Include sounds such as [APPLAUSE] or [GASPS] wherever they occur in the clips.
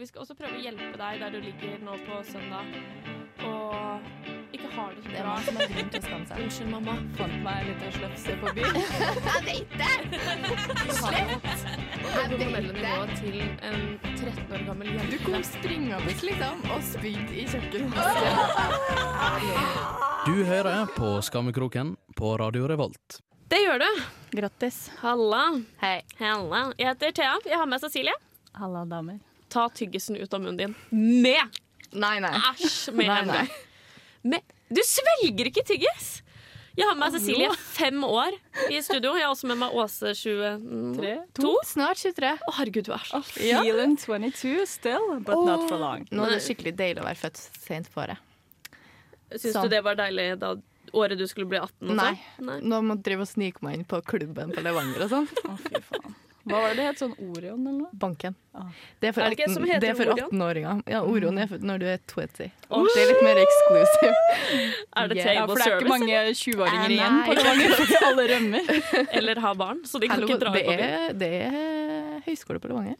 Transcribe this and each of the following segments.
Og vi skal også prøve å hjelpe deg der du ligger nå på søndag og ikke har det så Det er bra. som har grunn til å skamme seg. Unnskyld, mamma. Fant meg en liten slefse på byen. Jeg vet det! Slett! Det Jeg vet det. til en 13 år gammel jente. Du kom springende liksom og spydde i kjøkkenet. Du hører på Skammekroken på Radio Revolt. Det gjør du. Grattis. Halla. Hei. Halla. Jeg heter Thea. Jeg har med Cecilie. Halla, damer. Ta tyggisen ut av munnen din. Med! Nei, nei. Æsj! Med Nei, nei. Med. Du svelger ikke tyggis! Jeg har med meg Cecilie, fem år, i studio. Jeg har også med meg Åse, 23. To? Snart 23. Å, herregud, du er så Feeling 22 still, but not for long. Nå er det skikkelig deilig å være født sent på året. Syns Sånn. du det var deilig da året du skulle bli 18 også? Nei. Nå må jeg drive og snike meg inn på klubben på Levanger og sånn. Å, fy faen. Hva var det det het? Sånn Orion eller noe? Banken. Ah. Det er for Er det ikke 18 som heter det er for Orion? 18-åringer. Ja, Orion er for når du er 20. Det er litt mer exclusive. [LAUGHS] Er det table Ja, for det er ikke mange 20-åringer Eh, igjen på. Levanger, [LAUGHS] alle rømmer. [LAUGHS] Eller har barn, så de kan Hello, ikke dra det på byen. er, det er høyskole på Levanger.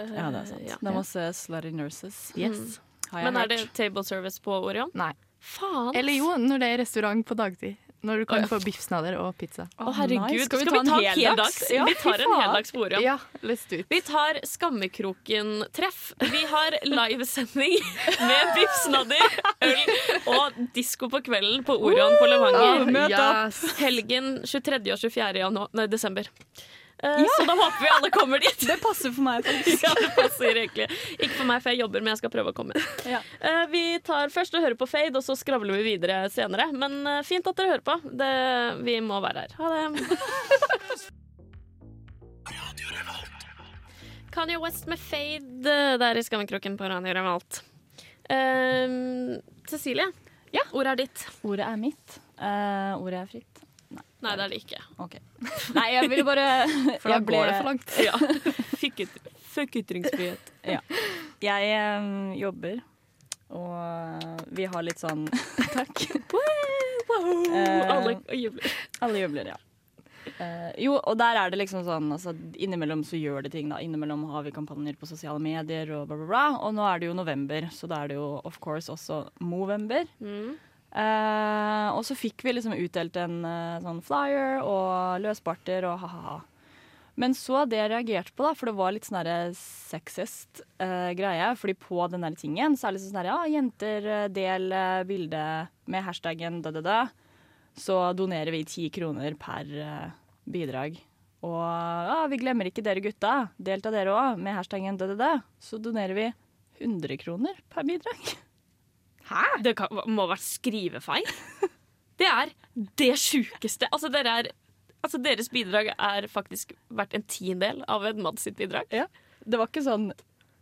Ja, det er sant. Ja. Det er masse slutty nurses. Yes. Mm. Men er det table service på Orion? Nei. Faen. Eller jo, når det er restaurant på dagtid. Når du kan få biffsnadder og pizza. Å, herregud. nice. Skal vi, ta en heldags? Ja, vi tar en heldags på Orion. Ja, let's do it. Vi tar Skammekroken-treff. Vi har livesending med biffsnadder, øl og disko på kvelden på Orion på Levanger. yes. Helgen 23. og 24. Januar, nei, desember. Eh, Så da håper vi alle kommer dit. [LAUGHS] Det passer for meg, faktisk. Ja, det passer egentlig. Ikke for meg, for jeg jobber, men jeg skal prøve å komme. Ja. Eh, Vi tar først og hører på Fade, og så skravler vi videre senere. Men eh, fint at dere hører på. Det, vi må være her. Ha det. Kanye West med Fade der i Skammekroken på Radio Revolt. Um, Cecilie, Ja. ordet er ditt. Ordet er mitt. Uh, ordet er fritt. Nei, det er det ikke. Ok. [LAUGHS] Nei, jeg ville bare [LAUGHS] For da ble- går det for langt. Ja. [LAUGHS] Fikk ut, fuck ytringsfrihet. Ja. Jeg um, jobber, og eh, vi har litt sånn Takk. wow, Alle jubler. Alle jubler, ja. Uh, jo, og der er det liksom sånn altså, Innimellom så gjør det ting. da Innimellom har vi kampanjer på sosiale medier, og bla, bla, bla. Og nå er det jo november, så da er det jo of course også Movember. Mm. Eh, og så fikk vi liksom utdelt en uh, sånn flyer og løsbarter og ha-ha-ha. Men så det jeg reagerte på, da, for det var litt sånn sexist uh, greie. Fordi på den der tingen så er det liksom sånn der, ja, jenter eh, del bilde med hashtaggen da-da-da. Så donerer vi ti kroner per bidrag. Og ja, vi glemmer ikke dere gutta. Delta dere òg med hashtaggen da-da-da. Så donerer vi 100 kroner per bidrag. [LAUGHS] Det kan, må ha vært skrivefeil. Det er det sjukeste. Altså, dere er, altså, deres bidrag er faktisk verdt en tiendedel av Edmad sitt bidrag. Det var ikke sånn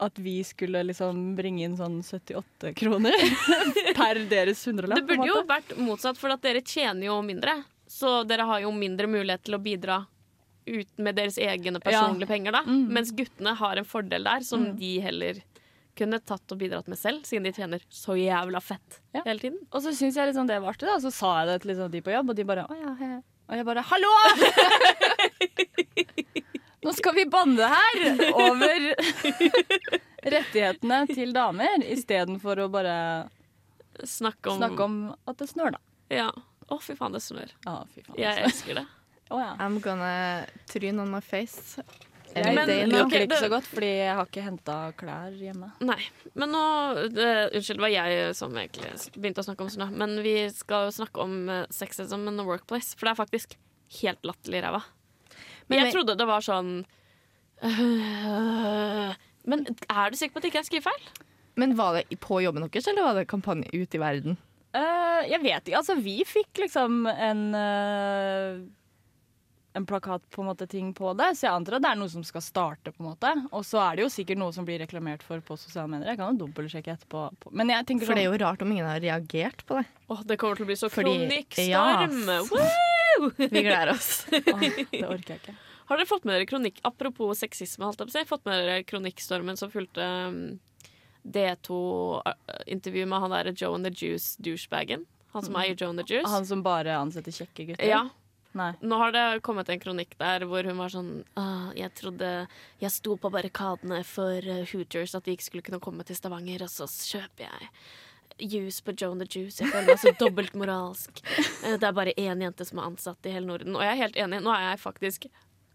at vi skulle liksom bringe inn sånn 78 kroner [LAUGHS] per deres hundrelapp. Det burde jo vært motsatt, for at dere tjener jo mindre. Så dere har jo mindre mulighet til å bidra ut med deres egne personlige penger, da. Mm. Mens guttene har en fordel der som de heller kunne tatt og bidratt med selv, siden de tjener så jævla fett Ja. hele tiden. Og så syns jeg liksom det var artig, da. Så sa jeg det til liksom de på jobb, og de bare å ja, he. Og jeg bare hallo! [LAUGHS] Nå skal vi banne her over rettighetene til damer, istedenfor å bare snakke om, snakke om at det snør, da. Ja. Å, fy faen, det snør. Å, fy faen. Jeg elsker det. Oh, ja. I'm gonna tryne on my face. Every Men- day liker okay, ikke så godt, fordi jeg har ikke henta klær hjemme. Nei. Men nå det, Unnskyld, det var jeg som egentlig begynte å snakke om sånn, Men vi skal jo snakke om uh, sexism in the workplace, for det er faktisk helt latterlig ræva. Men jeg trodde det var sånn øh, Men er du sikker på at det ikke er skrivefeil? Men var det på jobben deres, eller var det kampanje ute i verden? Uh, jeg vet ikke. Altså, vi fikk liksom en eh, En plakat på en måte ting på det, så jeg antar at det er noe som skal starte. på en måte Og så er det jo sikkert noe som blir reklamert for på sosiale medier. Jeg kan jo dobbeltsjekke etterpå. Men jeg tenker For det er sånn jo rart om ingen har reagert på det. Åh, det kommer til å bli så Fordi- kronikkstorm! Yes. [LAUGHS] Vi gleder oss. [LAUGHS] Åh, Det orker jeg ikke. Har dere fått med dere kronikk Apropos sexisme, holdt jeg på å si. Fått med dere kronikkstormen som fulgte um, D2-intervju med han derre Joe and the Juice douchebagen? Han som eier Joe and the Juice? Han som bare ansetter kjekke gutter. Ja. Nei. Nå har det kommet en kronikk der hvor hun var sånn ah, Jeg trodde jeg sto på barrikadene for eh, Hooters, at de ikke skulle kunne komme til Stavanger, og så kjøper jeg juice på Joan the Juice. Jeg føler meg så [LAUGHS] dobbeltmoralsk. Eh, Det er bare én jente som er ansatt i hele Norden. Og jeg er helt enig. Nå er jeg faktisk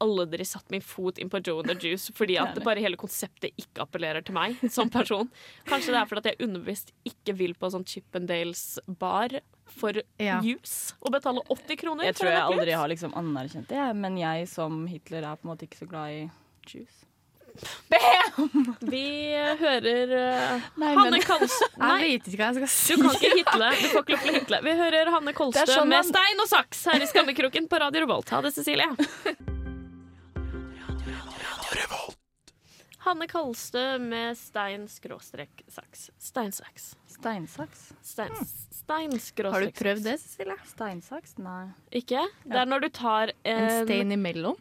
aldri satt min fot inn på Joan the Juice fordi at bare hele konseptet ikke appellerer til meg som person. Kanskje det er fordi at jeg underbevisst ikke vil på sånn Chippendales-bar for Ja. juice og betale 80 kroner. Jeg tror jeg aldri har liksom anerkjent det, men jeg som Hitler er på en måte ikke så glad i juice. Vi hører uh, Nei, Hanne men- Kolstø [LAUGHS] Jeg vet ikke hva jeg skal si. du kan ikke hitle. Du får ikke lov til å hitle. Vi hører Hanne Kolstø sånn med man- stein og saks her i Skammekroken på Radio Revolt. Ha det, Cecilie. [LAUGHS] Hanne Kalstø med stein skråstrek saks. Steinsaks. Steinsaks? Stein, stein Har du prøvd det, Cecilie? Steinsaks? Nei. Ikke? Det er når du tar En en stein imellom?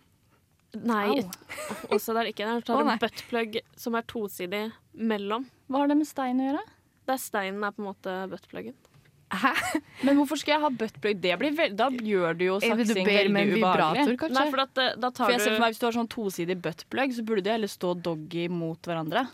Nei, Au. [LAUGHS] også det er det ikke. Det er når du tar oh, en buttplug som er tosidig mellom. Hva har det med stein å gjøre? Der steinen er på en måte buttpluggen. Hæ? Men hvorfor skal jeg ha buttplug? Det blir vel, da gjør du jo du saksing ber veldig ubehagelig. Nei, for at, eh, da For tar jeg ser for du meg Hvis du har sånn tosidig buttplug, så burde de heller stå doggy mot hverandre.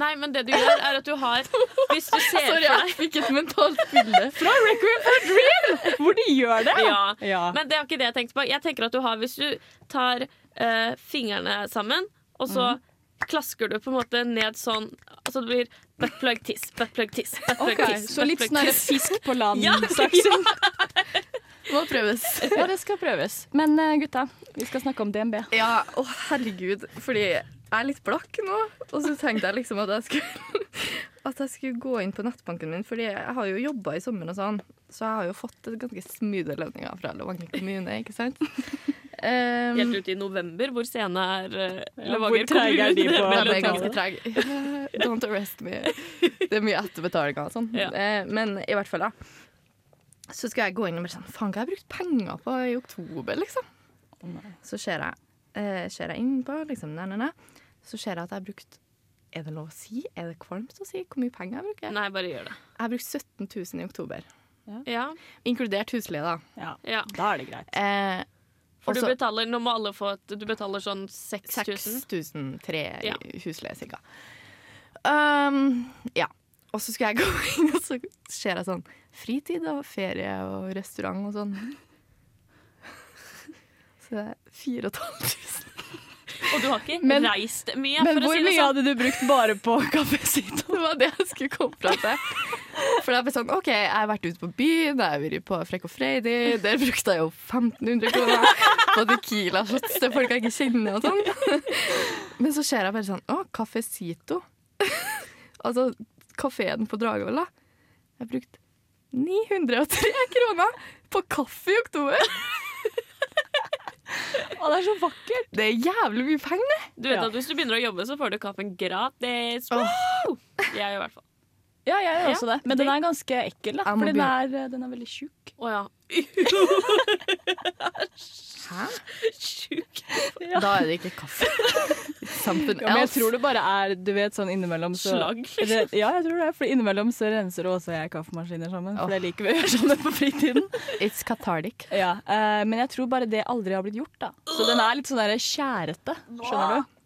Nei, men det du gjør, er at du har Hvis du ser Sorry, for jeg fikk et mentalt bilde. Fra Requiem for Dream! Hvor de gjør det! ja. Ja. Men det er ikke det jeg tenkte på. Jeg tenker at du har Hvis du tar eh, fingrene sammen, og så klasker du på en måte ned sånn Altså det blir buttplug tiss, buttplug tiss, buttplug okay, tiss. Så litt sånn fisk på land-slags? Ja, land-saksing. Må prøves. Ja, det skal prøves. Men eh, gutta, vi skal snakke om DNB. Ja, å herregud. Fordi jeg er litt blakk nå. Og så tenkte jeg liksom at jeg skulle [LAUGHS] At jeg skulle gå inn på nettbanken min, fordi jeg har jo jobba i sommer og sånn. Så jeg har jo fått ganske smoothe lønninger fra Levanger kommune, ikke sant? Um, Helt ut i november, hvor sene er uh, Ja, hvor treige er de på- ja, det er ganske treig. [LAUGHS] [LAUGHS] Don't arrest me. Det er mye etterbetalinger og sånn. Ja. Uh, Men i hvert fall, da. Så skal jeg gå inn og bare sånn Faen, hva har jeg brukt penger på i oktober, liksom? Så ser jeg, uh, ser jeg innpå, liksom, nei, nei, nei. Så ser jeg at jeg har brukt Er det lov å si? Er det kvalmt å si hvor mye penger jeg bruker? Nei, bare gjør det. Jeg har brukt 17 000 i oktober. Ja, Inkludert husleie, da. Ja, ja. da er det greit. Eh, For du betaler Nå må alle få et Du betaler sånn 6000. 6003 Ja. husleie, cirka. Um, ja. Og så skal jeg [LAUGHS] gå inn, og så ser jeg sånn fritid og ferie og restaurant og sånn. [LAUGHS] Så det er 4500. Og du har ikke Men- reist mye, Men for å hvor si det mye sånn. hadde du brukt bare på [LAUGHS] Cafecito? Det var det jeg skulle komme fra til. For det ble sånn, OK, jeg har vært ute på byen, jeg har vært på Frekk og Freidig, Der brukte jeg jo 1500 kroner på Tequila-shots til folk jeg ikke kjenner og sånn. Men så ser jeg bare sånn Å, Cafecito. altså kafeen på Dragvoll, da. Jeg har brukt 903 kroner på kaffe i oktober. Å, det er så vakkert! Det er jævlig mye penger. Du vet Ja. at Hvis du begynner å jobbe, så får du kaffen gratis. Oh. Jeg i hvert fall. Ja, jeg gjør Ja, også det. Men den er ganske ekkel, da. Jeg må For den er, eh, den er veldig tjukk. Å ja. Hæ? ja. Da er det ikke kaffe. Something Ja, men jeg else. tror det bare er Du vet, sånn innimellom så Slagg. Re- Ja, jeg tror det. For innimellom så renser også jeg kaffemaskiner sammen. For det liker vi å gjøre sammen på fritiden. It's cathartic. Ja, eh, Men jeg tror bare det aldri har blitt gjort, da. Så den er litt sånn der skjærete. Skjønner du?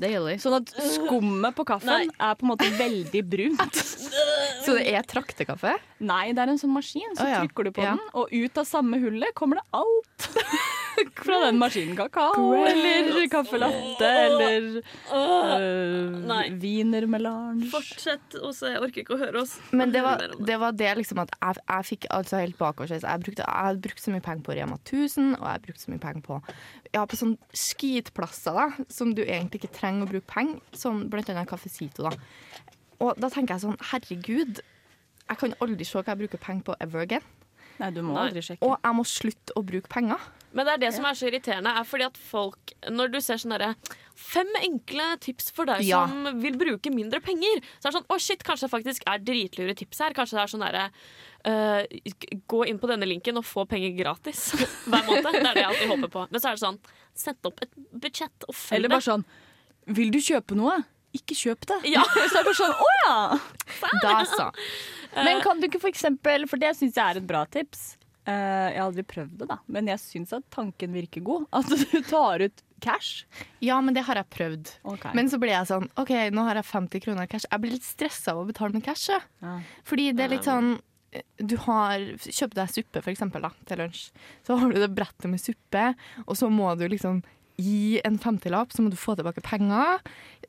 Deilig. Sånn at skummet på kaffen Nei. er på en måte veldig brunt. [LAUGHS] Så det er traktekaffe? Nei, det er en sånn maskin. Så oh, ja. trykker du på Ja. den, og ut av samme hullet kommer det alt. [LAUGHS] Fra den maskinen. Kakao Great. eller kaffe latte eller Nei. uh, wienermelange. Fortsett, se, Jeg orker ikke å høre oss. Men det var det, var det liksom at jeg, jeg fikk altså helt bakoversveis. Jeg, brukte- jeg hadde brukt så mye penger på Rema 1000, og jeg brukte så mye penger på Ja, på sånne skitplasser da, som du egentlig ikke trenger å bruke penger, som blant annet Cafecito. Da. Og da tenker jeg sånn, herregud, jeg kan aldri se hva jeg bruker penger på ever again. Nei, du må Nei. aldri sjekke. Og jeg må slutte å bruke penger. Men det er det som er så irriterende, er fordi at folk Når du ser sånn derre Fem enkle tips for deg Ja. som vil bruke mindre penger. Så er det sånn Å, shit, kanskje det faktisk er dritlure tips her. Kanskje det er sånn derre uh, Gå inn på denne linken og få penger gratis [LAUGHS] hver måned. Det er det jeg alltid håper på. Men så er det sånn Sett opp et budsjett og følg Eller bare sånn Vil du kjøpe noe? Ikke kjøp det. Ja. [LAUGHS] Så er det bare sånn, å ja! Da så. Men kan du ikke for eksempel, for det syns jeg er et bra tips, Eh, jeg har aldri prøvd det, da, men jeg syns at tanken virker god. [LAUGHS] At du tar ut cash. Ja, men det har jeg prøvd. Okay. Men så ble jeg sånn OK, nå har jeg 50 kroner cash. Jeg blir litt stressa av å betale med cash. Ja. Fordi det er litt sånn du har Kjøp deg suppe, for eksempel, da, til lunsj. Så har du det brettet med suppe, og så må du liksom gi en femtilapp, så må du få tilbake penger.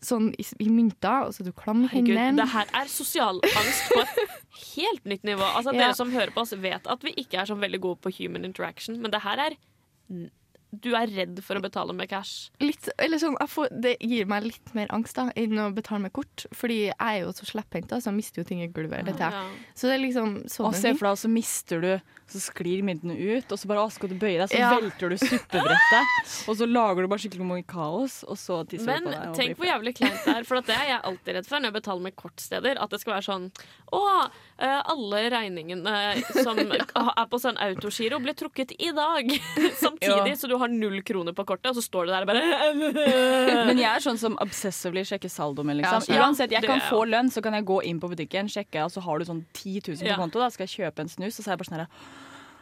Sånn i, i mynter, og så du klam Herregud, det her er sosial angst på et [LAUGHS] helt nytt nivå. Altså, Ja. Dere som hører på oss, vet at vi ikke er så veldig gode på human interaction, men det her er Du er redd for å betale med cash. Litt, eller sånn, jeg får, det gir meg litt mer angst da, enn å betale med kort. Fordi jeg er jo så slepphendt, da, så jeg mister jo ting i gulvet Dette. Ja. Så det er liksom Og se for deg, så mister du, så sklir myntene ut, og så bare å, skal du bøye deg, så Ja. velter du suppebrettet, og så lager du bare skikkelig mye kaos, og så tisser Men du på deg. Men tenk hvor jævlig kleint det er, for at det er jeg alltid redd for når jeg betaler med kortsteder. At det skal være sånn Å, eh, alle regningene som [LAUGHS] er på sånn autogiro, ble trukket i dag. [LAUGHS] Samtidig, Ja. så du har null kroner på kortet, og så står det der og bare [LAUGHS] Men jeg er sånn som [LAUGHS] obsessively sjekker saldoen min. Liksom. ja, Uansett, jeg kan få lønn, så kan jeg gå inn på butikken, sjekke, og så har du sånn 10 000 på konto. Da skal jeg kjøpe en snus, og så er jeg bare sånn her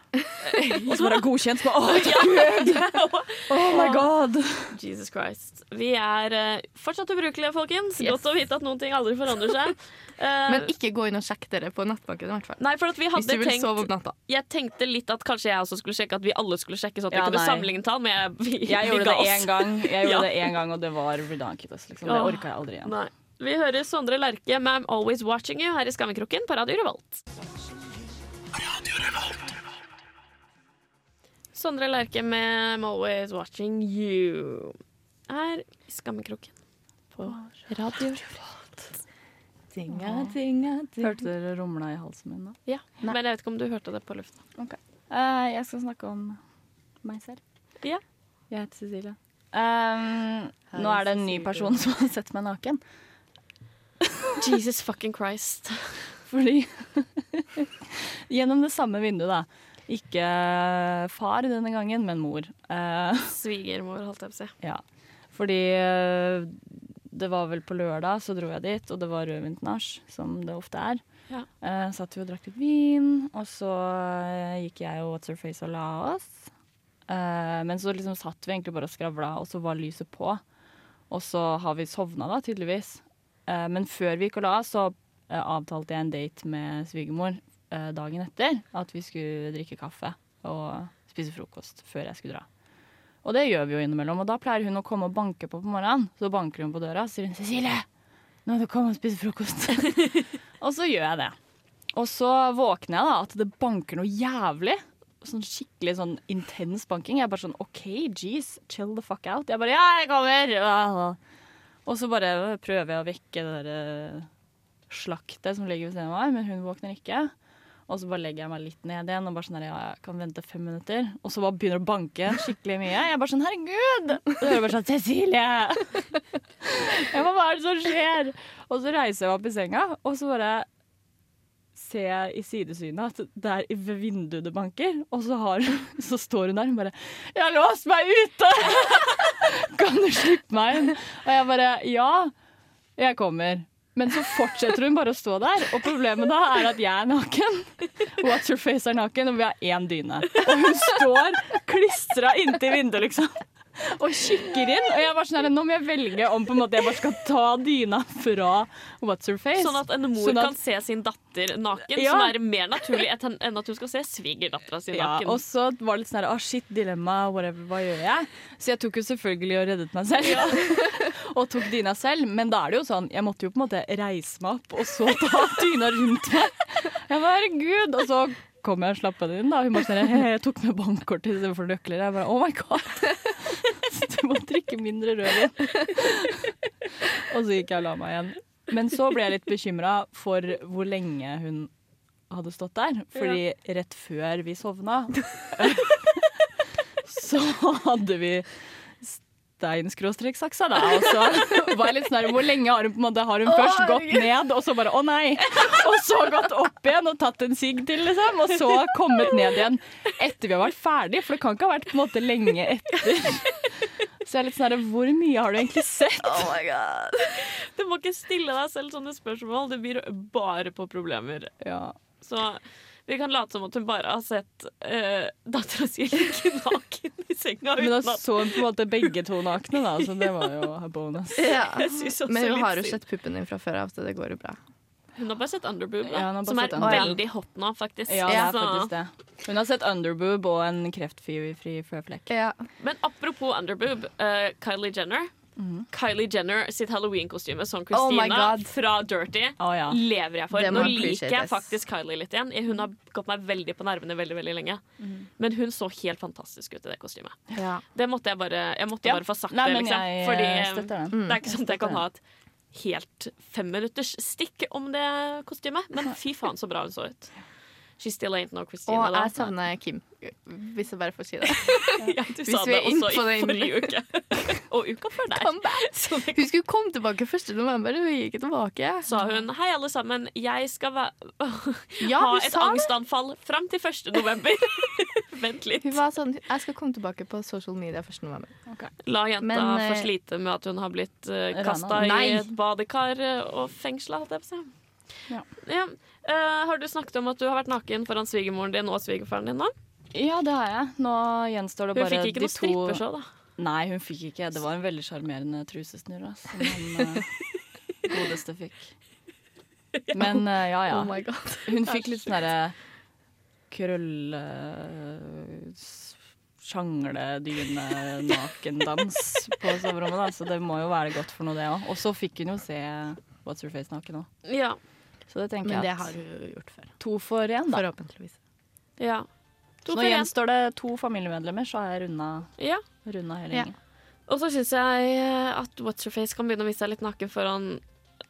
Og så bare godkjent. Å, takk [LAUGHS] oh, Gud! [LAUGHS] oh my god! Jesus Christ. Vi er uh, fortsatt ubrukelige, folkens. Yes. Godt å vite at noen ting aldri forandrer seg. Uh, [LAUGHS] Men ikke gå inn og sjekk dere på nettbanken, i hvert fall. Nei, for at vi Hvis du vil tenkt sove om natta. Jeg tenkte litt at kanskje jeg også skulle sjekke at vi alle skulle sjekke, så at vi Ja, kunne sammenligne tall, men jeg, vi, Jeg vi gjorde det en én gang, jeg gjorde Ja. det en gang og det var ridiculous. Liksom. Det orka jeg aldri igjen. Nei. Vi hører Sondre Lerche med I'm Always Watching You her i Skammekroken på Radio Revolt. Radio Revolt. Sondre Lerche med I'm Always Watching You her i Skammekroken på Radio Dinga, dinga, dinga. Hørte dere rumla i halsen min da? Ja, Men jeg vet ikke om du hørte det på lufta. Eh, jeg skal snakke om meg selv. Ja. Jeg heter Cecilie. Um, nå er det en ny person som har sett meg naken. Jesus fucking Christ. Fordi [LAUGHS] Gjennom det samme vinduet, da. Ikke far denne gangen, men mor. Eh, [LAUGHS] Svigermor, holdt jeg på å si. ja. Fordi eh, det var vel på lørdag, så dro jeg dit, og det var rødvintnasj, som det ofte er. Ja. Eh, satt vi og drakk litt vin, og så gikk jeg og What's Her Face og la oss. Eh, men så liksom satt vi egentlig bare og skravla, og så var lyset på. Og så har vi sovna, da, tydeligvis. Eh, men før vi gikk og la oss, så avtalte jeg en date med svigermor dagen etter. At vi skulle drikke kaffe og spise frokost før jeg skulle dra. Og det gjør vi jo innimellom. Og da pleier hun å komme og banke på på morgenen. Så banker hun på døra og sier hun, 'Cecilie, nå må du komme og spise frokost'. [LAUGHS] og så gjør jeg det. Og så våkner jeg da at det banker noe jævlig. Sånn skikkelig sånn intens banking. Jeg er bare sånn OK, jeez, chill the fuck out. Jeg bare Ja, jeg kommer! Og så bare prøver jeg å vekke det der eh, slaktet som ligger ved siden av meg, men hun våkner ikke. Og så bare legger jeg meg litt ned igjen og bare sånn her, ja, jeg kan vente fem minutter. Og så bare begynner det å banke skikkelig mye. Jeg bare sånn herregud! Og så hører jeg bare sånn Cecilie! [LAUGHS] Jeg bare, Hva er det som skjer? Og så reiser jeg meg opp i senga, og så bare ser jeg i sidesynet at det er ved vinduet det banker. Og så, har, [LAUGHS] så står hun der og bare 'Jeg har låst meg ute! [LAUGHS] Kan du slippe meg inn?' Og jeg bare 'Ja, jeg kommer'. Men så fortsetter hun bare å stå der, og problemet da er at jeg er naken. What's your face er naken, og vi har én dyne. Og hun står klistra inntil vinduet, liksom. Og kikker inn. Og jeg var sånn her, nå må jeg velge om på en måte jeg bare skal ta dyna fra What's her face. Sånn at en mor Sånn at- kan se sin datter naken, Ja. som er mer naturlig enn at hun skal se svigerdattera si ja, naken. og så var det litt sånn her, ah shit, dilemma, whatever, hva gjør jeg? Så jeg tok jo selvfølgelig og reddet meg selv. Og tok dyna selv. Men da er det jo sånn, jeg måtte jo på en måte reise meg opp og så ta dyna rundt meg. Jeg bare, herregud. Og så kom jeg og slapp henne inn. da. Hun bare sånn, jeg tok med bankkortet istedenfor nøkler. Jeg bare, oh my god. [LAUGHS] Så du må drikke mindre rødvin. og så gikk jeg og la meg igjen. Men så ble jeg litt bekymra for hvor lenge hun hadde stått der. Fordi rett før vi sovna, [LAUGHS] så hadde vi stein-saksa, da. Og så [LAUGHS] var jeg litt sånn her, Hvor lenge har hun på en måte Har hun først gått ned, og så bare å nei. Og så gått opp igjen og tatt en sigg til, liksom. Og så kommet ned igjen etter vi har vært ferdig, for det kan ikke ha vært på en måte lenge etter. Så jeg er litt sånn her, Hvor mye har du egentlig sett? Du må ikke stille deg selv sånne spørsmål. Det blir bare på problemer. Ja. Så Vi kan late som at hun bare har sett uh, dattera si ligge naken i senga. Men da så hun på en måte begge to nakne, da, så det var jo bonus. Ja. [LAUGHS] Men hun har jo sett puppen din fra før av, så det går jo bra. Hun har bare sett underboob, da, Ja, som er underboob. veldig hot nå, faktisk. Ja, det er faktisk det. Hun har sett underboob og en kreftfri føflekk. Ja. Men apropos underboob, uh, Kylie Jenner. Kylie Jenner sitt Halloween-kostyme som Christina Oh Christina God. fra Dirty oh, ja. lever jeg for. Nå liker jeg faktisk Kylie litt igjen. Hun har gått meg veldig på nervene veldig veldig lenge. Mhm. Men hun så helt fantastisk ut i det kostymet. Ja. Det måtte jeg bare, jeg måtte Ja. bare få sagt Nei, det. Liksom. jeg Fordi eh, den. Mm. det er ikke sånn at jeg kan ha et helt femminutters stikk om det kostymet. Men fy faen, så bra hun så ut. She still ain't no Christina. Og jeg savner Kim, hvis jeg bare får si det. [LAUGHS] Ja, du Hvis sa vi det også i forrige uke. [LAUGHS] Og uka før der. Hun skulle komme tilbake 1. november, hun gikk ikke tilbake. sa hun Hei, alle sammen. Jeg skal va Ja, ha et angstanfall det. fram til 1. november. [LAUGHS] Vent litt. Hun var sånn Jeg skal komme tilbake på social media 1. november. La jenta Men, få eh, slite med at hun har blitt uh, kasta i et badekar eh, og fengsla, holdt jeg på å si. Ja. Eh, har du snakket om at du har vært naken foran svigermoren din og svigerfaren din nå? Ja, det har jeg. Nå gjenstår det Hun bare fikk ikke noe to strippeshow, da. Nei, hun fikk ikke. Det var en veldig sjarmerende trusesnurr som han eh, [LAUGHS] godeste fikk. Men uh, ja, ja. Oh my god. Hun fikk litt sånn derre krølle... s- Sjangledyne-nakendans [LAUGHS] på soverommet, da. Så det må jo være godt for noe, det òg. Og så fikk hun jo se What's Your Face naken òg. Ja. Så det tenker Men det har du gjort før. to for én, da. Forhåpentligvis. ja. To Så nå gjenstår det to familiemedlemmer, så har jeg runda, Ja. runda hele Ja. Og så syns jeg eh, at What's Your Face kan begynne å vise seg litt naken foran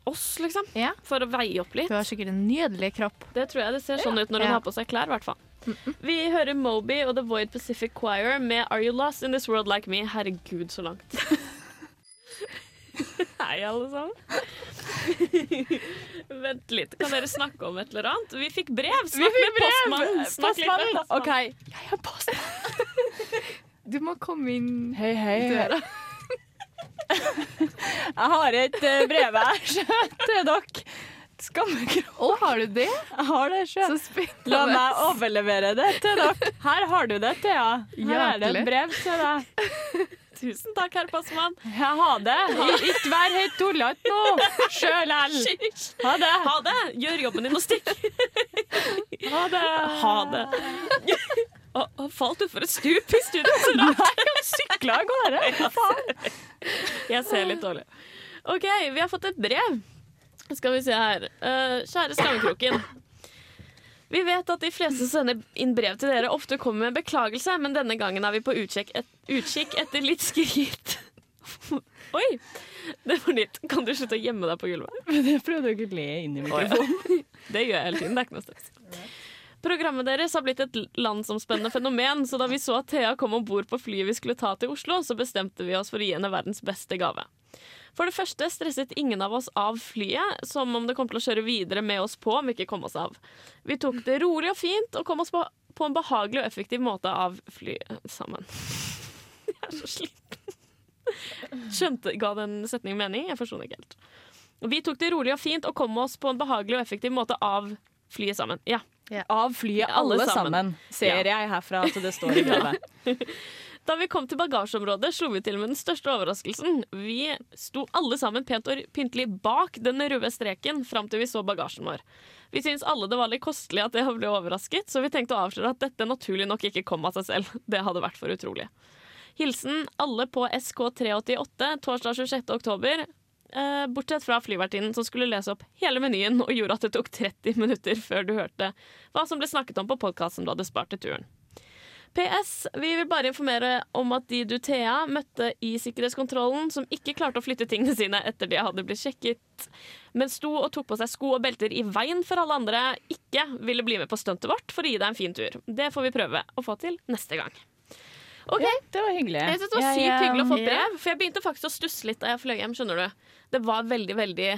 oss, liksom. Ja. For å veie opp litt. Hun har sikkert en nydelig kropp. Det tror jeg det ser sånn ut når hun Ja. har på seg klær, i hvert fall. Vi hører Moby og The Void Pacific Choir med Are You Lost in This World Like Me? Herregud, så langt. [LAUGHS] [LAUGHS] Hei, alle sammen. [LAUGHS] Vent litt, kan dere snakke om et eller annet? Vi fikk brev! Snakk med postmannen! Snakk litt med postmannen. OK. Jeg er postmann. Du må komme inn Hei, hei. døra. [LAUGHS] Jeg har et eh, brev her til dere. Skammekrok. Å, har du det? Jeg har det sjøl. La meg overlevere det til dere. Her har du det, Thea. Her er det et brev til deg. Tusen takk, herr passmann. Jeg har det. Ikke vær helt tullete nå. Sjøl. [LAUGHS] Ha det. Ha det! Gjør jobben din og stikk. [LAUGHS] Ha det. Ha det. [LAUGHS] Og, falt utfor et stup i studio. Så rart. Sykla av gårde. Faen. Jeg ser litt dårlig. OK, vi har fått et brev. Skal vi se her. Uh, kjære Skammekroken. Vi vet at de fleste som sender inn brev til dere, ofte kommer med en beklagelse, men denne gangen er vi på utkikk, et, utkikk etter litt skryt. [LAUGHS] Oi! Det var nytt. Kan du slutte å gjemme deg på gulvet? [LAUGHS] Jeg prøvde å ikke le inn i mikrofonen. [LAUGHS] Det gjør jeg hele tiden. Det er ikke noe stress. Programmet deres har blitt et landsomspennende fenomen, så da vi så at Thea kom om bord på flyet vi skulle ta til Oslo, så bestemte vi oss for å gi henne verdens beste gave. For det første stresset ingen av oss av flyet, som om det kom til å kjøre videre med oss på om vi ikke kom oss av. Vi tok det rolig og fint og kom oss på, på en behagelig og effektiv måte av flyet sammen. [LAUGHS] Jeg er så sliten. Skjønte, Ga den setningen mening? Jeg forsto den ikke helt. Vi tok det rolig og fint og kom oss på en behagelig og effektiv måte av flyet sammen. Ja. Av flyet Alle alle sammen. sammen, ser jeg herfra at det står i [LAUGHS] brevet. [LAUGHS] Da vi kom til bagasjeområdet, slo vi til med den største overraskelsen. Vi sto alle sammen pent og pyntelig bak den røde streken fram til vi så bagasjen vår. Vi syntes alle det var litt kostelig at det ble overrasket, så vi tenkte å avsløre at dette naturlig nok ikke kom av seg selv. [LAUGHS] Det hadde vært for utrolig. Hilsen alle på SK388 torsdag 26. oktober. Eh, bortsett fra flyvertinnen som skulle lese opp hele menyen og gjorde at det tok 30 minutter før du hørte hva som ble snakket om på podkasten du hadde spart til turen. PS. Vi vil bare informere om at de du Thea møtte i sikkerhetskontrollen, som ikke klarte å flytte tingene sine etter de hadde blitt sjekket, men sto og tok på seg sko og belter i veien for alle andre, ikke ville bli med på stuntet vårt for å gi deg en fin tur. Det får vi prøve å få til neste gang. Ok, Det var hyggelig. Jeg synes det var ja, sykt hyggelig å få brev, for jeg begynte faktisk å stusse litt da jeg fløy hjem. skjønner du. Det var veldig, veldig,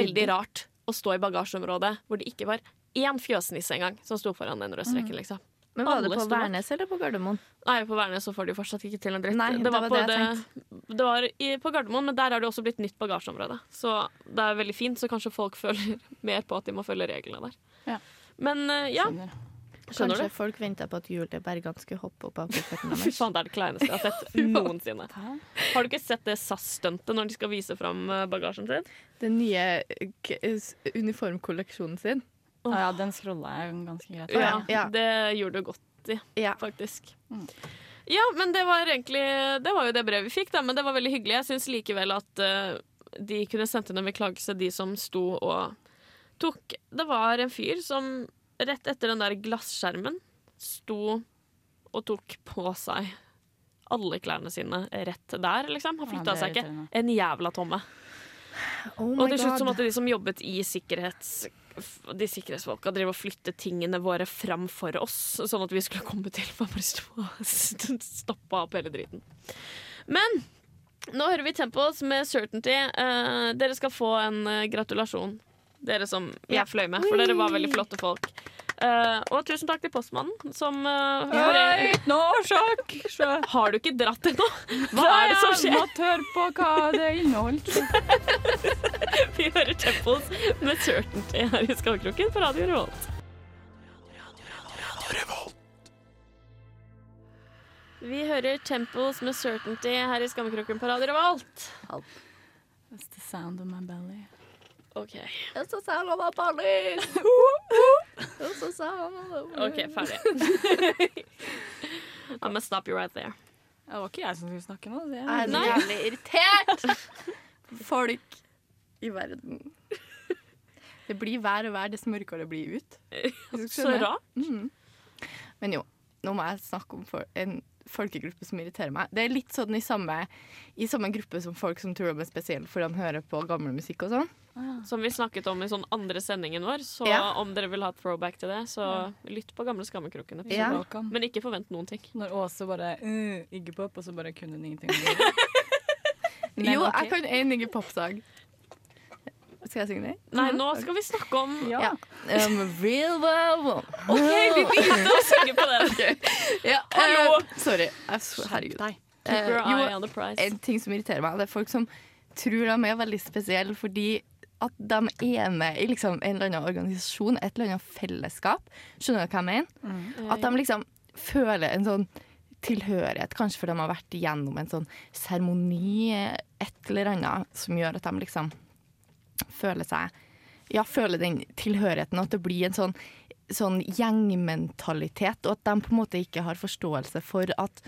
veldig rart å stå i bagasjeområdet hvor det ikke var én fjøsnisse engang som sto foran den rødstreken. liksom. Men Var det på. Værnes eller på Gardermoen? Nei, på Værnes så får de fortsatt ikke til en dritt. Nei, det var på det jeg det var i, på Gardermoen, men der er det også blitt nytt bagasjeområde. Så det er veldig fint, så kanskje folk [LAUGHS] føler mer på at de må følge reglene der. Ja. Men eh, ja, skjønner. Skjønner Kanskje du? folk venta på at Julie Bergan skulle hoppe opp av [LAUGHS] bufferten Fy faen, det er det kleineste jeg har sett [LAUGHS] noensinne. Har du ikke sett det SAS-stuntet når de skal vise fram eh, bagasjen sin? Den nye eh, uniformkolleksjonen sin. Ah, ja, den scrolla jeg ganske greit. Ja, Ja. Det gjorde du godt i, Ja. faktisk. Mm. Ja, men det var egentlig Det var jo det brevet vi fikk, da, men det var veldig hyggelig. Jeg syns likevel at uh, de kunne sendt inn en beklagelse, de som sto og tok Det var en fyr som rett etter den der glasskjermen sto og tok på seg alle klærne sine rett der, liksom. Han flytta er seg ikke en jævla tomme. Oh Og til slutt så måtte de som jobbet i sikkerhets... De sikkerhetsfolka drive og flytte tingene våre fram for oss, sånn at vi skulle komme til. For bare stå og stoppe opp hele driten. Men nå hører vi Tempos med Certainty. Eh, dere skal få en eh, gratulasjon. Dere som jeg fløy med, for dere var veldig flotte folk. Eh, og tusen takk til postmannen, som uh, har, Uten årsak! Så [LAUGHS] har du ikke dratt ennå? Hva er det som skjer? Måtte høre på hva det inneholdt. [LAUGHS] Vi hører Temples med Certainty her i Skallkroken på Radio Revolt. Vi hører Temples med Certainty her i Skammekroken på Radio Revolt. That's the sound of my belly. OK, It's så a police. It's a sound of ok, ferdig. [LAUGHS] I'm gonna stop you right there. Det var ikke jeg som skulle snakke nå. Jeg er så jævlig irritert. [LAUGHS] Folk i verden. Det blir hver og hver dess mørkere det blir ut. [LAUGHS] Så rart. Mm. Men jo, nå må jeg snakke om for en folkegruppe som irriterer meg. Det er litt sånn i samme, i samme gruppe som folk som tror de er spesielle for de hører på gammel musikk og sånn. Som vi snakket om i sånn andre sendingen vår, så Ja. om dere vil ha et throwback til det, så lytt på gamle Skammekrokene. Ja. Men ikke forvent noen ting. Når Åse bare uh, Iggy Pop, og så bare kunne hun ingenting. Men [LAUGHS] jo, okay. jeg kan en Iggy Pop-sang. Skal jeg synge den? Nei, nå skal vi snakke om Ja. Um, real world. OK, vi begynte å synge på den. [LAUGHS] Ja, Hallo! Uh, sorry. Herregud. Your jo, en ting som irriterer meg, det er folk som tror de er veldig spesielle fordi at de er med i liksom en eller annen organisasjon, et eller annet fellesskap. Skjønner du hva jeg mener? At de liksom føler en sånn tilhørighet, kanskje fordi de har vært igjennom en sånn seremoni, et eller annet, som gjør at de liksom føler seg Ja, føler den tilhørigheten, at det blir en sånn sånn gjengmentalitet, og at de på en måte ikke har forståelse for at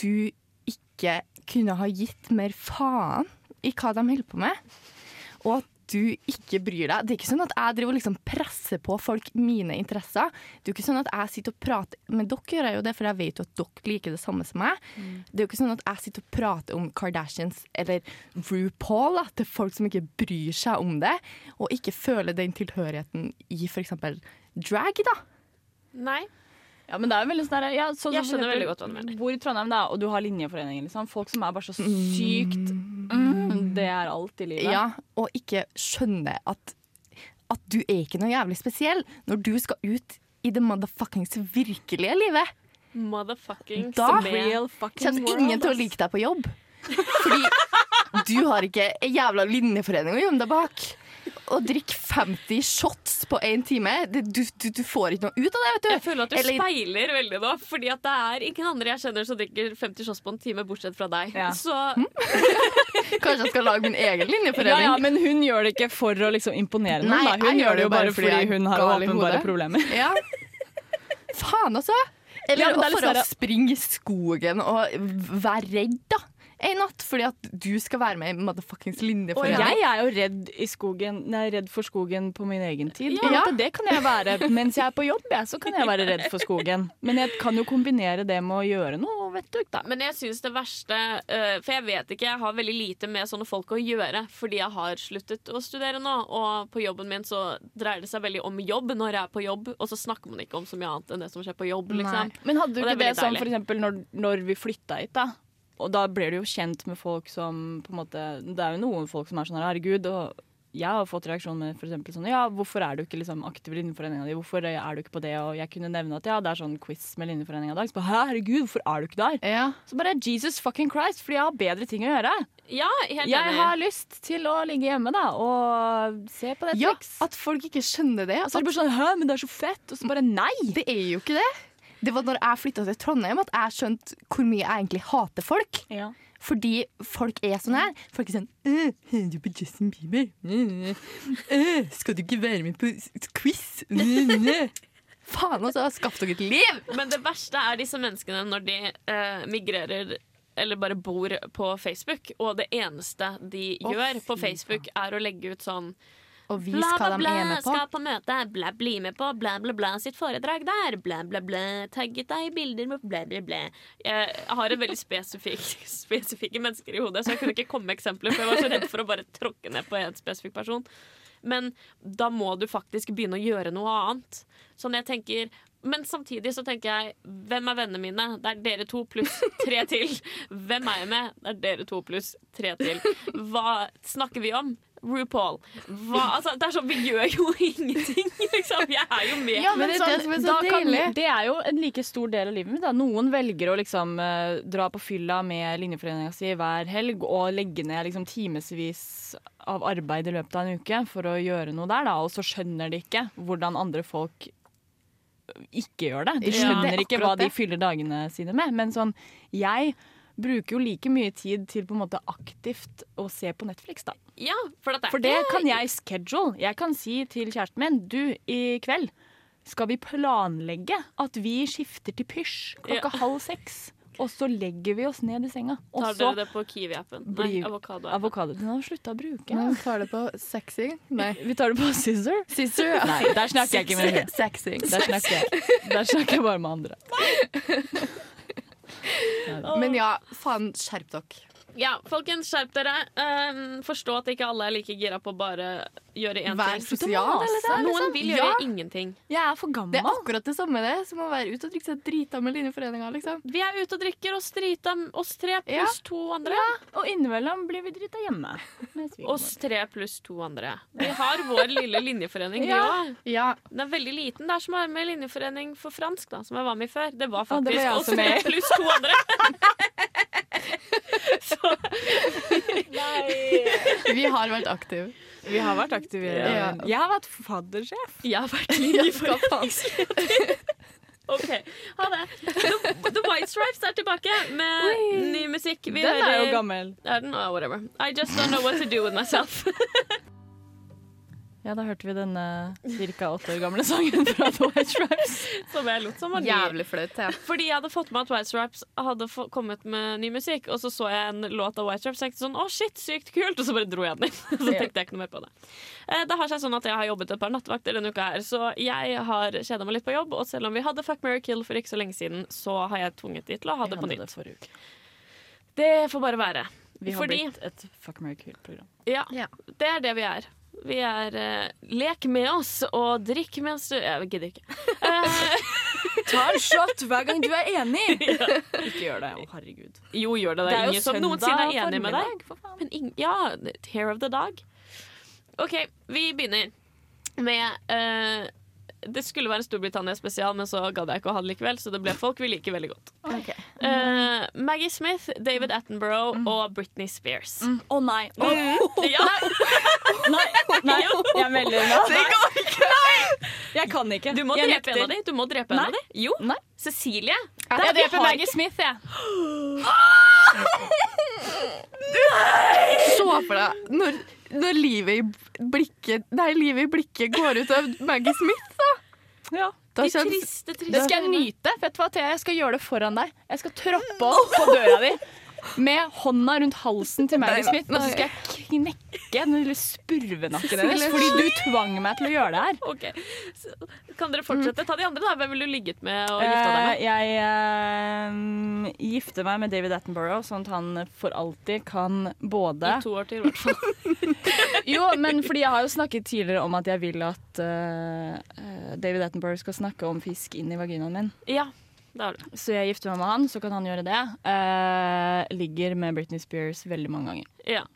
du ikke kunne ha gitt mer faen i hva de holder på med. Og at du ikke bryr deg. Det er ikke sånn at jeg driver og liksom presser på folk mine interesser. Det er jo ikke sånn at jeg sitter og prater Men dere gjør jeg jo det, for jeg vet jo at dere liker det samme som meg. Det er jo ikke sånn at jeg sitter og prater om Kardashians eller RuPaul da, til folk som ikke bryr seg om det, og ikke føler den tilhørigheten i f.eks. drag, da. Nei. Ja, men det er jo veldig sånn ja, så, Jeg skjønner veldig godt hva du mener. Bor i Trondheim, da, og du har Linjeforeningen. Liksom. Folk som er bare så sykt mm, Det er alt i livet. Ja, og ikke skjønne at, at du er ikke noe jævlig spesiell når du skal ut i det motherfuckings virkelige livet. Motherfuckings Da- Real fucking world, ingen til å like deg på jobb. Fordi du har ikke jævla linjeforening å gjemme deg bak. Å drikke 50 shots på én time, det, du, du, du får ikke noe ut av det, vet du. Jeg føler at du Eller- speiler veldig nå, fordi at det er ingen andre jeg kjenner som drikker 50 shots på en time, bortsett fra deg. Ja. Så [LAUGHS] Kanskje jeg skal lage min egen Ja, linjeforening. ja, men hun gjør det ikke for å liksom imponere noen. Nei, da. Hun gjør det jo bare fordi er hun har åpenbare problemer. [LAUGHS] Ja. Faen, altså. Eller Ja, for å sånn- springe i skogen og være redd, da. En natt fordi at du skal være med i motherfuckings Og jeg er jo redd, i skogen, nei, redd for skogen på min egen tid. Ja. Ja. Det kan jeg være. Mens jeg er på jobb, jeg, så kan jeg være redd for skogen. Men jeg kan jo kombinere det med å gjøre noe vet du. da. Men jeg syns det verste eh, For jeg vet ikke, jeg har veldig lite med sånne folk å gjøre fordi jeg har sluttet å studere nå. Og på jobben min så dreier det seg veldig om jobb når jeg er på jobb, og så snakker man ikke om så mye annet enn det som skjer på jobb. liksom. Men hadde du ikke det ikke det, sånn for eksempel når, når vi flytta hit, da? Og da blir du jo kjent med folk som på en måte Det er jo noen folk som er sånn herregud, og jeg har fått reaksjon med eksempel sånn Ja, hvorfor er du ikke liksom aktiv i Linjeforeninga di? Hvorfor er du ikke på det? Og jeg kunne nevne at ja, det er sånn quiz med Linjeforeninga i dag. Så bare herregud, hvorfor er du ikke der? Ja. Så bare Jesus fucking Christ, fordi jeg har bedre ting å gjøre. Ja, helt Jeg enig. har lyst til å ligge hjemme da og se på ja, at folk ikke skjønner det. Og så er det bare sånn Hæ, men det er så fett. Og så bare nei. Det er jo ikke det. Det var når jeg flytta til Trondheim at jeg skjønte hvor mye jeg egentlig hater folk. Ja. Fordi folk er sånn her. Folk er sånn «Øh, Hører du på Justin Bieber? Øh, øh, skal du ikke være med på quiz? Øh, [LAUGHS] øh». Faen, altså. Skaff dere et liv! Men det verste er disse menneskene når de eh, migrerer eller bare bor på Facebook, og det eneste de oh, gjør på Facebook, er å legge ut sånn Og vis Bla, hva bla, de er med på. skal på møte, bla, bli med på, bla, bla, bla, sitt foredrag der, bla, bla, bla, tagget deg i bilder med bla, bla, bla. Jeg har en veldig spesifikke, [LAUGHS] spesifikke mennesker i hodet, så jeg kunne ikke komme med eksempler, for jeg var så redd for å bare tråkke ned på en spesifikk person. Men da må du faktisk begynne å gjøre noe annet. Sånn jeg tenker men samtidig så tenker jeg hvem er vennene mine? Det er dere to pluss tre til. Hvem er jeg med? Det er dere to pluss tre til. Hva snakker vi om? RuPaul. Hva, altså, det er sånn, Vi gjør jo [LAUGHS] ingenting, liksom. Jeg er jo med. Ja, men det det som er så kan, det er jo en like stor del av livet mitt. Da. Noen velger å liksom eh, dra på fylla med linjeforeninga si hver helg og legge ned liksom, timevis av arbeid i løpet av en uke for å gjøre noe der, da. og så skjønner de ikke hvordan andre folk ikke gjør det. De Ja, det skjønner er ikke hva de fyller dagene sine med. Men sånn, jeg bruker jo like mye tid til på en måte aktivt å se på Netflix, da. Ja, for, at For det kan jeg schedule. Jeg kan si til kjæresten min Du, i kveld skal vi planlegge at vi skifter til pysj klokka halv seks. Og så legger vi oss ned i senga. Og Tar dere det på Kiwi-appen? Nei, avokado. Avokado. Den har slutta å bruke. Vi tar det på sexy. Nei. Vi tar det på scissor. Sister. Nei, der snakker jeg ikke med henne. Sexy. Der snakker jeg, der snakker jeg bare med andre. Men ja, faen, skjerp dere. Ja, folkens, skjerp dere. Um, forstå at ikke alle er like gira på å bare gjøre én Vær ting. sosial. Noen vil gjøre Ja. ingenting. Jeg er for gammel. Det er akkurat det samme det som å være ute og drikke seg drita med linjeforeninga. Liksom. Vi er ute og drikker oss drita, oss tre pluss to andre. Og innimellom blir vi drita hjemme. Oss tre pluss to andre. Vi har vår lille linjeforening, vi Ja. òg. Ja, Den er veldig liten. Det er som å være med i linjeforening for fransk, da, som jeg var med i før. Det var Ja, det faktisk oss tre pluss to andre. [LAUGHS] [LAUGHS] Så Nei. vi har vært aktive. vi har vært aktive. Ja. Jeg har vært faddersjef. Jeg har vært linjeforeningsleder. OK, ha det. The, The White Stripes er tilbake med ny musikk. Vi Den er jo gammel. Er den? Oh, whatever. I just don't know what to do with myself. [LAUGHS] Ja, da hørte vi denne ca. åtte år gamle sangen fra The White Stripes. Som jeg lot som var ny. Jævlig flaut. Ja. Fordi jeg hadde fått med at White Stripes hadde få- kommet med ny musikk, og så så jeg en låt av White Stripes og tenkte sånn å shit, sykt kult, og så bare dro jeg den inn. [LAUGHS] så tenkte jeg ikke noe mer på det. Eh, Det har seg sånn at jeg har jobbet et par nattevakter denne uka her, så jeg har kjeda meg litt på jobb, og selv om vi hadde Fuck, Mary Kill for ikke så lenge siden, så har jeg tvunget de til å ha det på nytt. Det. Det får bare være. Vi har Fordi blitt et Fuck, Mary kill-program. ja, Ja. det er det vi er. Vi er uh, lek med oss og drikk mens du Jeg gidder ikke. [LAUGHS] Eh, Ta en shot hver gang du er enig! [LAUGHS] Ikke gjør det. Å, herregud. jo, gjør det. Det er ingen som noensinne er enig med deg. Men ing ja, hair of the dog. OK, vi begynner med eh, Det skulle være en Storbritannia-spesial, men så gadd jeg ikke å ha det likevel, så det ble folk vi liker veldig godt. Eh, Maggie Smith, David Attenborough og Britney Spears. Å nei. Å, [LAUGHS] Ja, nei. Nei, jeg melder meg. Det går ikke! Jeg kan ikke. du må jeg drepe en av dem. de. Du må drepe en av dem. Jo. Nei. Cecilie. Jeg vi dreper Maggie Smith, jeg. [GASPS] Så for deg når, når livet, i blikket, nei, livet i blikket går ut av Maggie Smith. Ja. Da De kjennes triste, triste Det skal jeg nyte. Vet du hva, Thea? Jeg skal gjøre det foran deg. Jeg skal troppe opp på døra di med hånda rundt halsen til Maggie Smith, og så skal jeg knekke den lille spurvenakken hennes fordi du tvang meg til å gjøre det her. Okay. så Kan dere fortsette? Ta de andre, da. Hvem ville du ligget med og gifta deg Eh, med? jeg uh, gifter meg med David Attenborough, sånn at han for alltid kan både I to år til, i hvert fall. [LAUGHS] Jo, men fordi jeg har jo snakket tidligere om at jeg vil at eh, David Attenborough skal snakke om fisk inn i vaginaen min. Ja, det har du. Så jeg gifter meg med han, så kan han gjøre det. Uh, ligger med Britney Spears veldig mange ganger. Ja.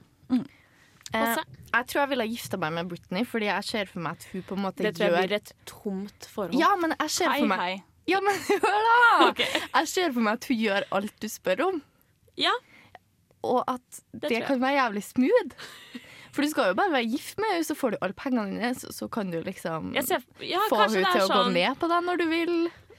Eh, jeg tror jeg ville gifta meg med Britney, fordi jeg ser for meg at hun på en måte Det tror jeg gjør blir et tomt forhold. Ja, men jeg ser Hei, for meg hei. Ja, men [LAUGHS] hør, da! Okay. Jeg ser for meg at hun gjør alt du spør om, Ja, og at Det det, kan være jævlig smooth. For du skal jo bare være gift med henne, så får du alle pengene dine, så, så kan du liksom ser, ja, få henne til sånn... å gå med ned på deg når du vil.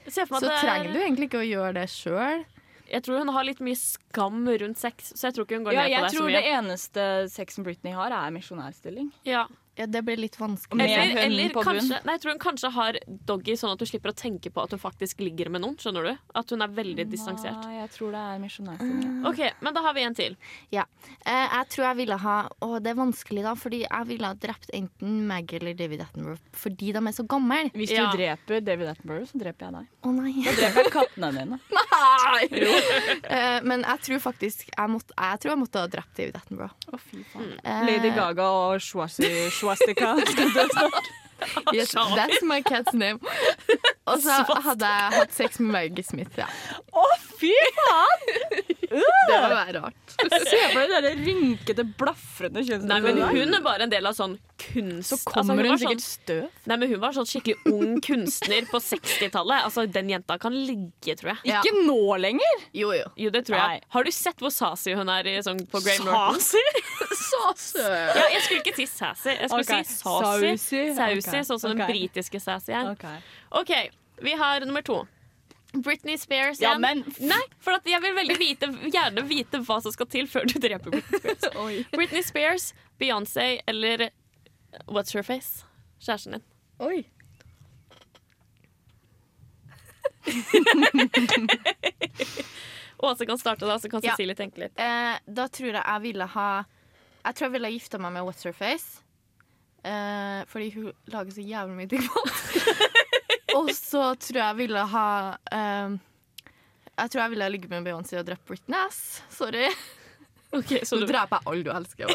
jeg Så er- trenger du egentlig ikke å gjøre det sjøl. Jeg tror hun har litt mye skam rundt sex, så jeg tror ikke hun går Ja, ned på jeg det så tror det eneste sexen Britney har, er misjonærstilling. Ja. Ja, det blir litt vanskelig. Med Eller, eller kanskje, nei, jeg tror hun kanskje har doggy sånn at hun slipper å tenke på at hun faktisk ligger med noen. Skjønner du? At hun er veldig distansert. Nei, jeg tror det er misjonærstilling. Ok, men da har vi en til. Ja. Eh, jeg tror jeg ville ha Og det er vanskelig, da, fordi jeg ville ha drept enten Maggie eller David Attenborough fordi de er så gamle. Hvis du Ja. dreper David Attenborough, så dreper jeg deg. Å nei. Da dreper jeg kattene dine. [LAUGHS] Eh, men jeg tror faktisk jeg, måtte, jeg tror jeg måtte ha drept David Attenborough. Å, fy faen. Eh, Lady Gaga og Schwazi, Schwastika skal [LAUGHS] dø snart. Yes, that's my cat's name. Og så hadde jeg hatt sex med Maggie Smith, ja. Å, fy faen! [LAUGHS] Det må være rart. Se for det der rynkete, blafrende Nei, men. Hun er bare en del av sånn kunst. Så Altså, kommer altså, hun sånn, sikkert støv. Nei, men Hun var sånn skikkelig ung kunstner på 60-tallet. Altså, Den jenta kan ligge, tror jeg. Ja. Ikke nå lenger! Jo, jo. Jo, det tror jeg. Nei. Har du sett hvor sassy hun er i, sånn, på Graham Norton? Sassy? Ja, jeg skulle ikke si sassy, jeg skulle okay. si sassy. sassy. Sassy, Ok, sånn som den britiske sassy er. Ok. Vi har nummer to. Britney Spears Ja, men Nei, for jeg vil veldig vite, gjerne vite hva som skal til før du dreper Britney Spears. [LAUGHS] Britney Spears, Beyoncé eller What's Her Face? Kjæresten din. Oi. [LAUGHS] Åse kan starte, da, så kan Ja. Cecilie tenke litt. Eh, da tror jeg jeg ville ha Jeg tror jeg ville gifta meg med What's Her Face. Eh, fordi hun lager så jævlig mye digg mat. [LAUGHS] Og så tror jeg ville ha eh, Jeg tror jeg ville ha ligget med Beyoncé og drept Britney. Ass. Sorry. Ok, så Så du, dreper jeg alle du elsker.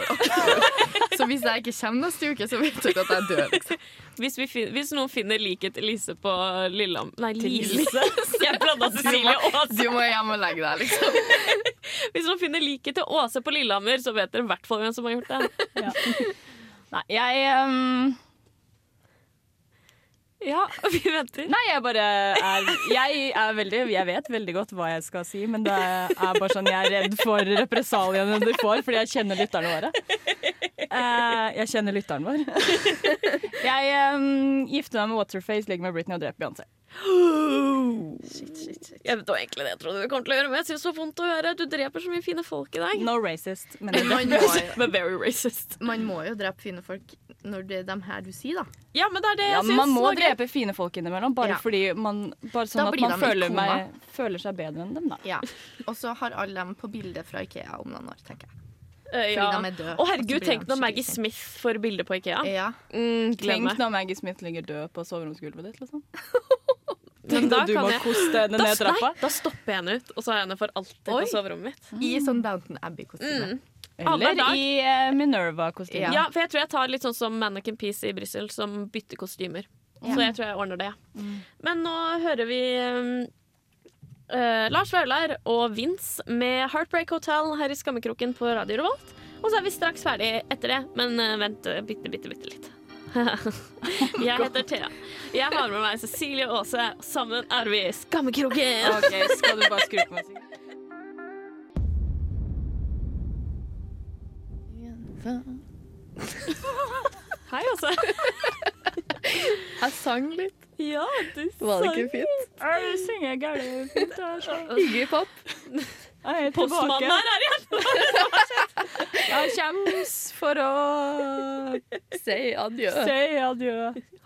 [LAUGHS] Så hvis jeg ikke kommer neste uke, så vet dere at jeg dør. Liksom. hvis, vi fin hvis noen finner liket til Lise på Lillehammer Nei, Lise. Jeg blanda Cecilie og Åse. Du må hjem og legge deg, liksom. [LAUGHS] Hvis noen finner liket til Åse på Lillehammer, så vet dere i hvert fall hvem som har gjort det. [LAUGHS] Nei, jeg ehm, Ja, [LAUGHS] vi venter. Nei, jeg bare er Jeg er veldig Jeg vet veldig godt hva jeg skal si, men det er bare sånn jeg er redd for represaliene du får, fordi jeg kjenner lytterne våre. Eh, jeg kjenner lytteren vår. [LAUGHS] Jeg um, gifter meg med Waterface, ligger med Britney og dreper Beyoncé. Jeg vet egentlig det jeg trodde du kom til å gjøre, men jeg synes det var vondt å høre. Du dreper så mye fine folk i dag. No racist. Men Man må, [LAUGHS] Men very racist. man må jo drepe fine folk når det er dem her du sier, da. Ja, men det er det jeg ja, syns. man må drepe fine folk innimellom, bare Ja. fordi man Bare sånn at man føler, meg, føler seg bedre enn dem, da. Ja. Og så har alle dem på bildet fra Ikea om noen år, tenker jeg. Fordi ja. De er døde. Å herregud, tenk når Maggie Smith får bilde på Ikea. Ja. Mm, Tenk når Maggie Smith ligger død på soveromsgulvet ditt, liksom. [LAUGHS] Men da, da du kan må koste henne Da, ned trappa. da stopper jeg henne ut, og så har jeg henne for alltid Oi. på soverommet mitt. I sånn Downton Abbey-kostyme. Mm. Eller i uh, Minerva-kostyme. Ja. Ja, for jeg tror jeg tar litt sånn som Mannequin Peace i Brussel, som bytter kostymer. Så jeg tror jeg ordner det. Men nå hører vi um, uh, Lars Vaular og Vince med Heartbreak Hotel her i Skammekroken på Radio Revolt. Og så er vi straks ferdig etter det, men uh, vent bitte, bitte, bitte litt. [LAUGHS] jeg heter Thea. Jeg har med meg Cecilie Åse. Sammen er vi Skammekroken. Ok, skal du bare skru på musikken? [LAUGHS] Hei, altså. [LAUGHS] Jeg sang litt. Ja, du Var det ikke fint? Jeg synger gærent fint. Hyggelig Pop. Jeg er Postmannen tilbake. er her igjen! [LAUGHS] Jeg kommer for å Si adjø. si adjø.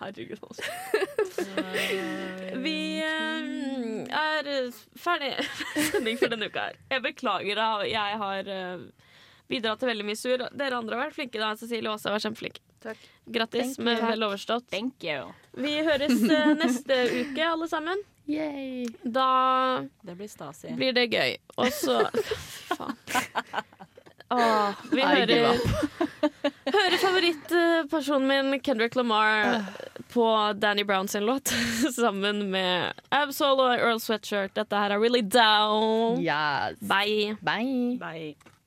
Herregud, altså. Vi eh, er ferdig med sending for denne uka her. Jeg beklager jeg har bidratt til veldig mye sur. Dere andre har vært flinke da, Cecilie Aase har vært kjempeflink. Takk. Grattis Thank med vel overstått. Thank you. Vi høres eh, neste uke, alle sammen. Yay. Da Det blir blir det gøy. Og så [LAUGHS] Faen. Åh, vi I hører, [LAUGHS] hører favorittpersonen min, Kendrick Lamar, på Danny Brown sin låt [LAUGHS] sammen med Absol og Earl Sweatshirt. Dette her er Really Down. Yes. Bye. Bye. Bye.